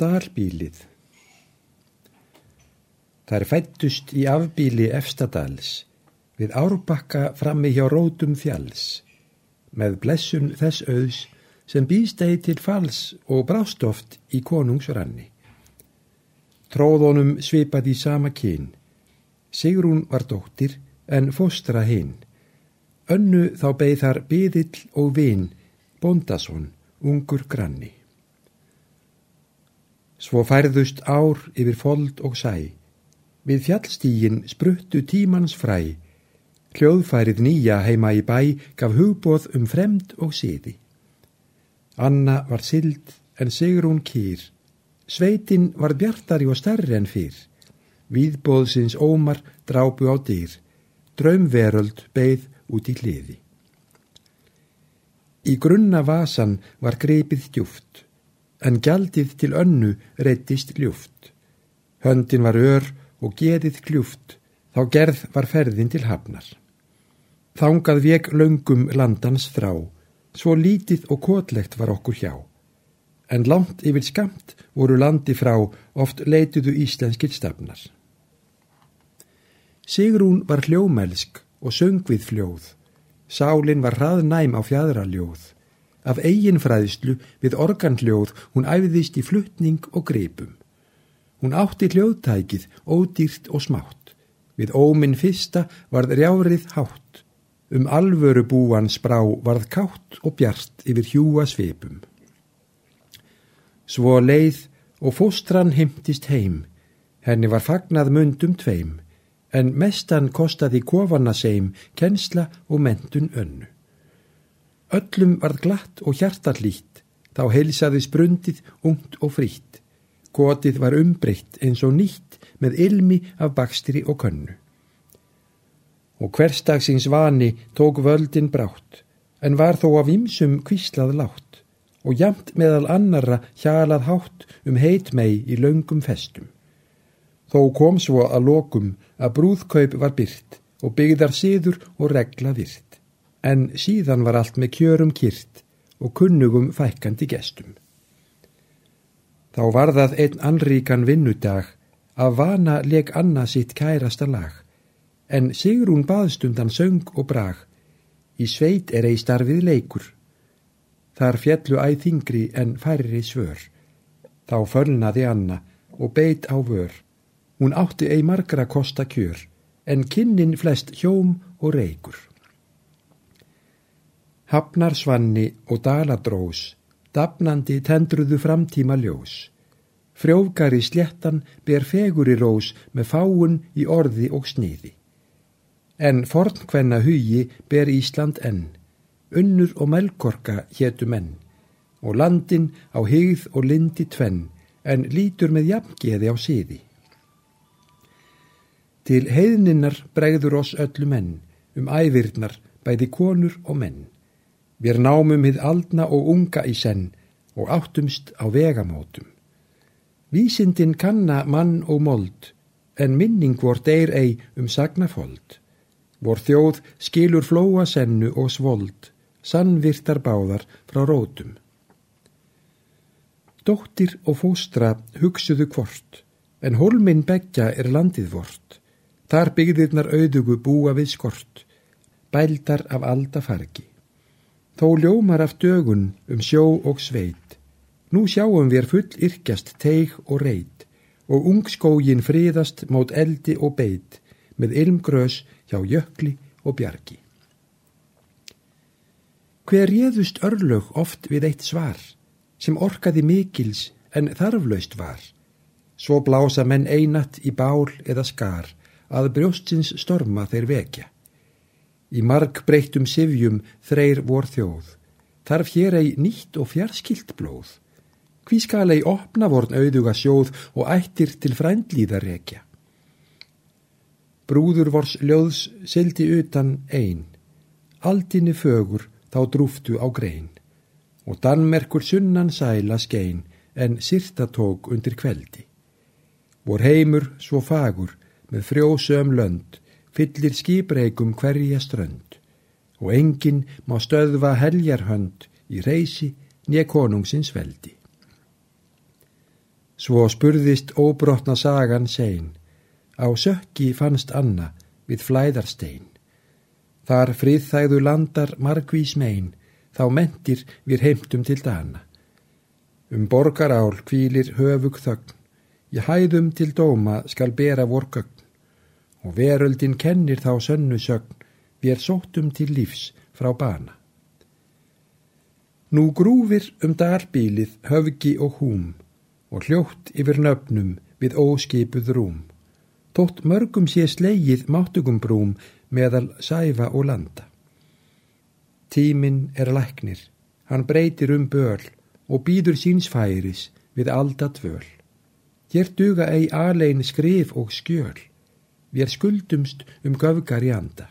Dalbílið Þær fættust í afbíli Efstadals við árbakka frammi hjá rótum fjalls með blessun þess auðs sem býstegi til fals og brástoft í konungsranni. Tróðunum svipaði í sama kyn. Sigrún var dóttir en fóstra hinn. Önnu þá beigð þar byðill og vinn, Bondason, ungur granni. Svo færðust ár yfir fold og sæ. Við fjallstígin spruttu tímans fræ. Hljóðfærið nýja heima í bæ gaf hugbóð um fremd og siði. Anna var sild en Sigrún kýr. Sveitin var bjartari og starri en fyrr. Víðbóðsins ómar drápu á dýr. Draumveröld beigð út í hliði. Í grunna vasan var greipið djúft en gjaldið til önnu reyttist ljúft. Höndin var ör og geðið kljúft, þá gerð var ferðin til hafnar. Þángað vek laungum landans þrá, svo lítið og kotlegt var okkur hjá. En langt yfir skamt voru landi frá, oft leituðu íslenskir stafnar. Sigrún var hljómelsk og söng við fljóð. Sálin var hraðnæm á fjadraljóð. Af eiginfræðslu við organhljóð hún æfiðist í fluttning og greipum. Hún átti hljóðtækið ódýrt og smátt. Við óminn fyrsta varð rjárið hátt. Um alvöru búan sprá varð kátt og bjart yfir hjúa sveipum. Svo leið og fóstran heimtist heim. Henni var fagnað mundum tveim, en mestan kostaði kofana seim, kensla og mentun önnu. Öllum varð glatt og hjartarlít, þá heilsaði sprundið ungt og frýtt. Gotið var umbreytt eins og nýtt með ilmi af bakstri og könnu. Og hverstagsins vani tók völdin brátt, en var þó af ymsum kvíslað látt, og jamt meðal annara hjalað hátt um heit mei í laungum festum. Þó kom svo að lokum að brúðkaup var byrt og byggðar síður og regla virt en síðan var allt með kjörum kýrt og kunnugum fækandi gestum. Þá var það einn anríkan vinnudag að vana leg Anna sitt kærasta lag, en Sigrún baðstundan söng og brag, í sveit er ei starfið leikur. Þar fjallu æð þingri en færri svör. Þá fölnaði Anna og beit á vör. Hún átti ei margra kosta kjör, en kinnin flest hjóm og reikur. Hafnarsvanni og daladrós, dapnandi tendruðu framtíma ljós. Frjófgari sléttan ber fegur í rós með fáun í orði og sniði. En fornkvenna hugi ber Ísland enn, unnur og melkorka hétu menn, og landin á higð og lindi tvenn, en lítur með jafngeði á síði. Til heiðninnar bregður oss öllu menn, um ævirnar, bæði konur og menn. Við námum hið aldna og unga í senn og áttumst á vegamótum. Vísindin kanna mann og mold, en minning vor deyr ei um sagnafold. Vor þjóð skilur flóa sennu og svold, sannvirtar báðar frá rótum. Dóttir og fóstra hugsuðu hvort, en holminn begja er landið vort. Þar byggðirnar auðugu búa við skort, bældar af alda fargi. Þó ljómar af dögun um sjó og sveit. Nú sjáum við full yrkjast teig og reit og ungskógin fríðast mót eldi og beit með ilmgrös hjá jökli og bjargi. Hver réðust örlög oft við eitt svar sem orkaði mikils en þarflaust var. Svo blása menn einat í bál eða skar að brjóstins storma þeir vekja. Í marg breyttum sifjum þreir vor þjóð. Þarf hér ei nýtt og fjarskilt blóð. Hví skal ei opna vorn auðuga sjóð og ættir til frændlíða rekja. Brúður vors ljóðs sildi utan ein. Aldinni fögur þá drúftu á grein. Og Danmerkur sunnan sæla skein en sirta tók undir kveldi. Vor heimur svo fagur með frjósöm lönd fyllir skipreikum hverja strönd og enginn má stöðva heljarhönd í reysi nýja konungsins veldi. Svo spurðist óbrotna sagan sein, á sökki fannst Anna við flæðarstein. Þar friðþægðu landar margvís mein, þá mentir við heimtum til dana. Um borgarál kvílir höfug þögn, ég hæðum til dóma skal bera vor gögn, og veröldin kennir þá sönnu sögn, við er sóttum til lífs frá bana. Nú grúfir um dalbílið höfgi og húm, og hljótt yfir nöfnum við óskipuð rúm. Tótt mörgum sé slegið máttugum brúm meðal sæfa og landa. Tíminn er læknir, hann breytir um börl og býður sínsfæris við alda tvöl. Hér duga ei alein skrif og skjöl, við skuldumst um göfgar í anda.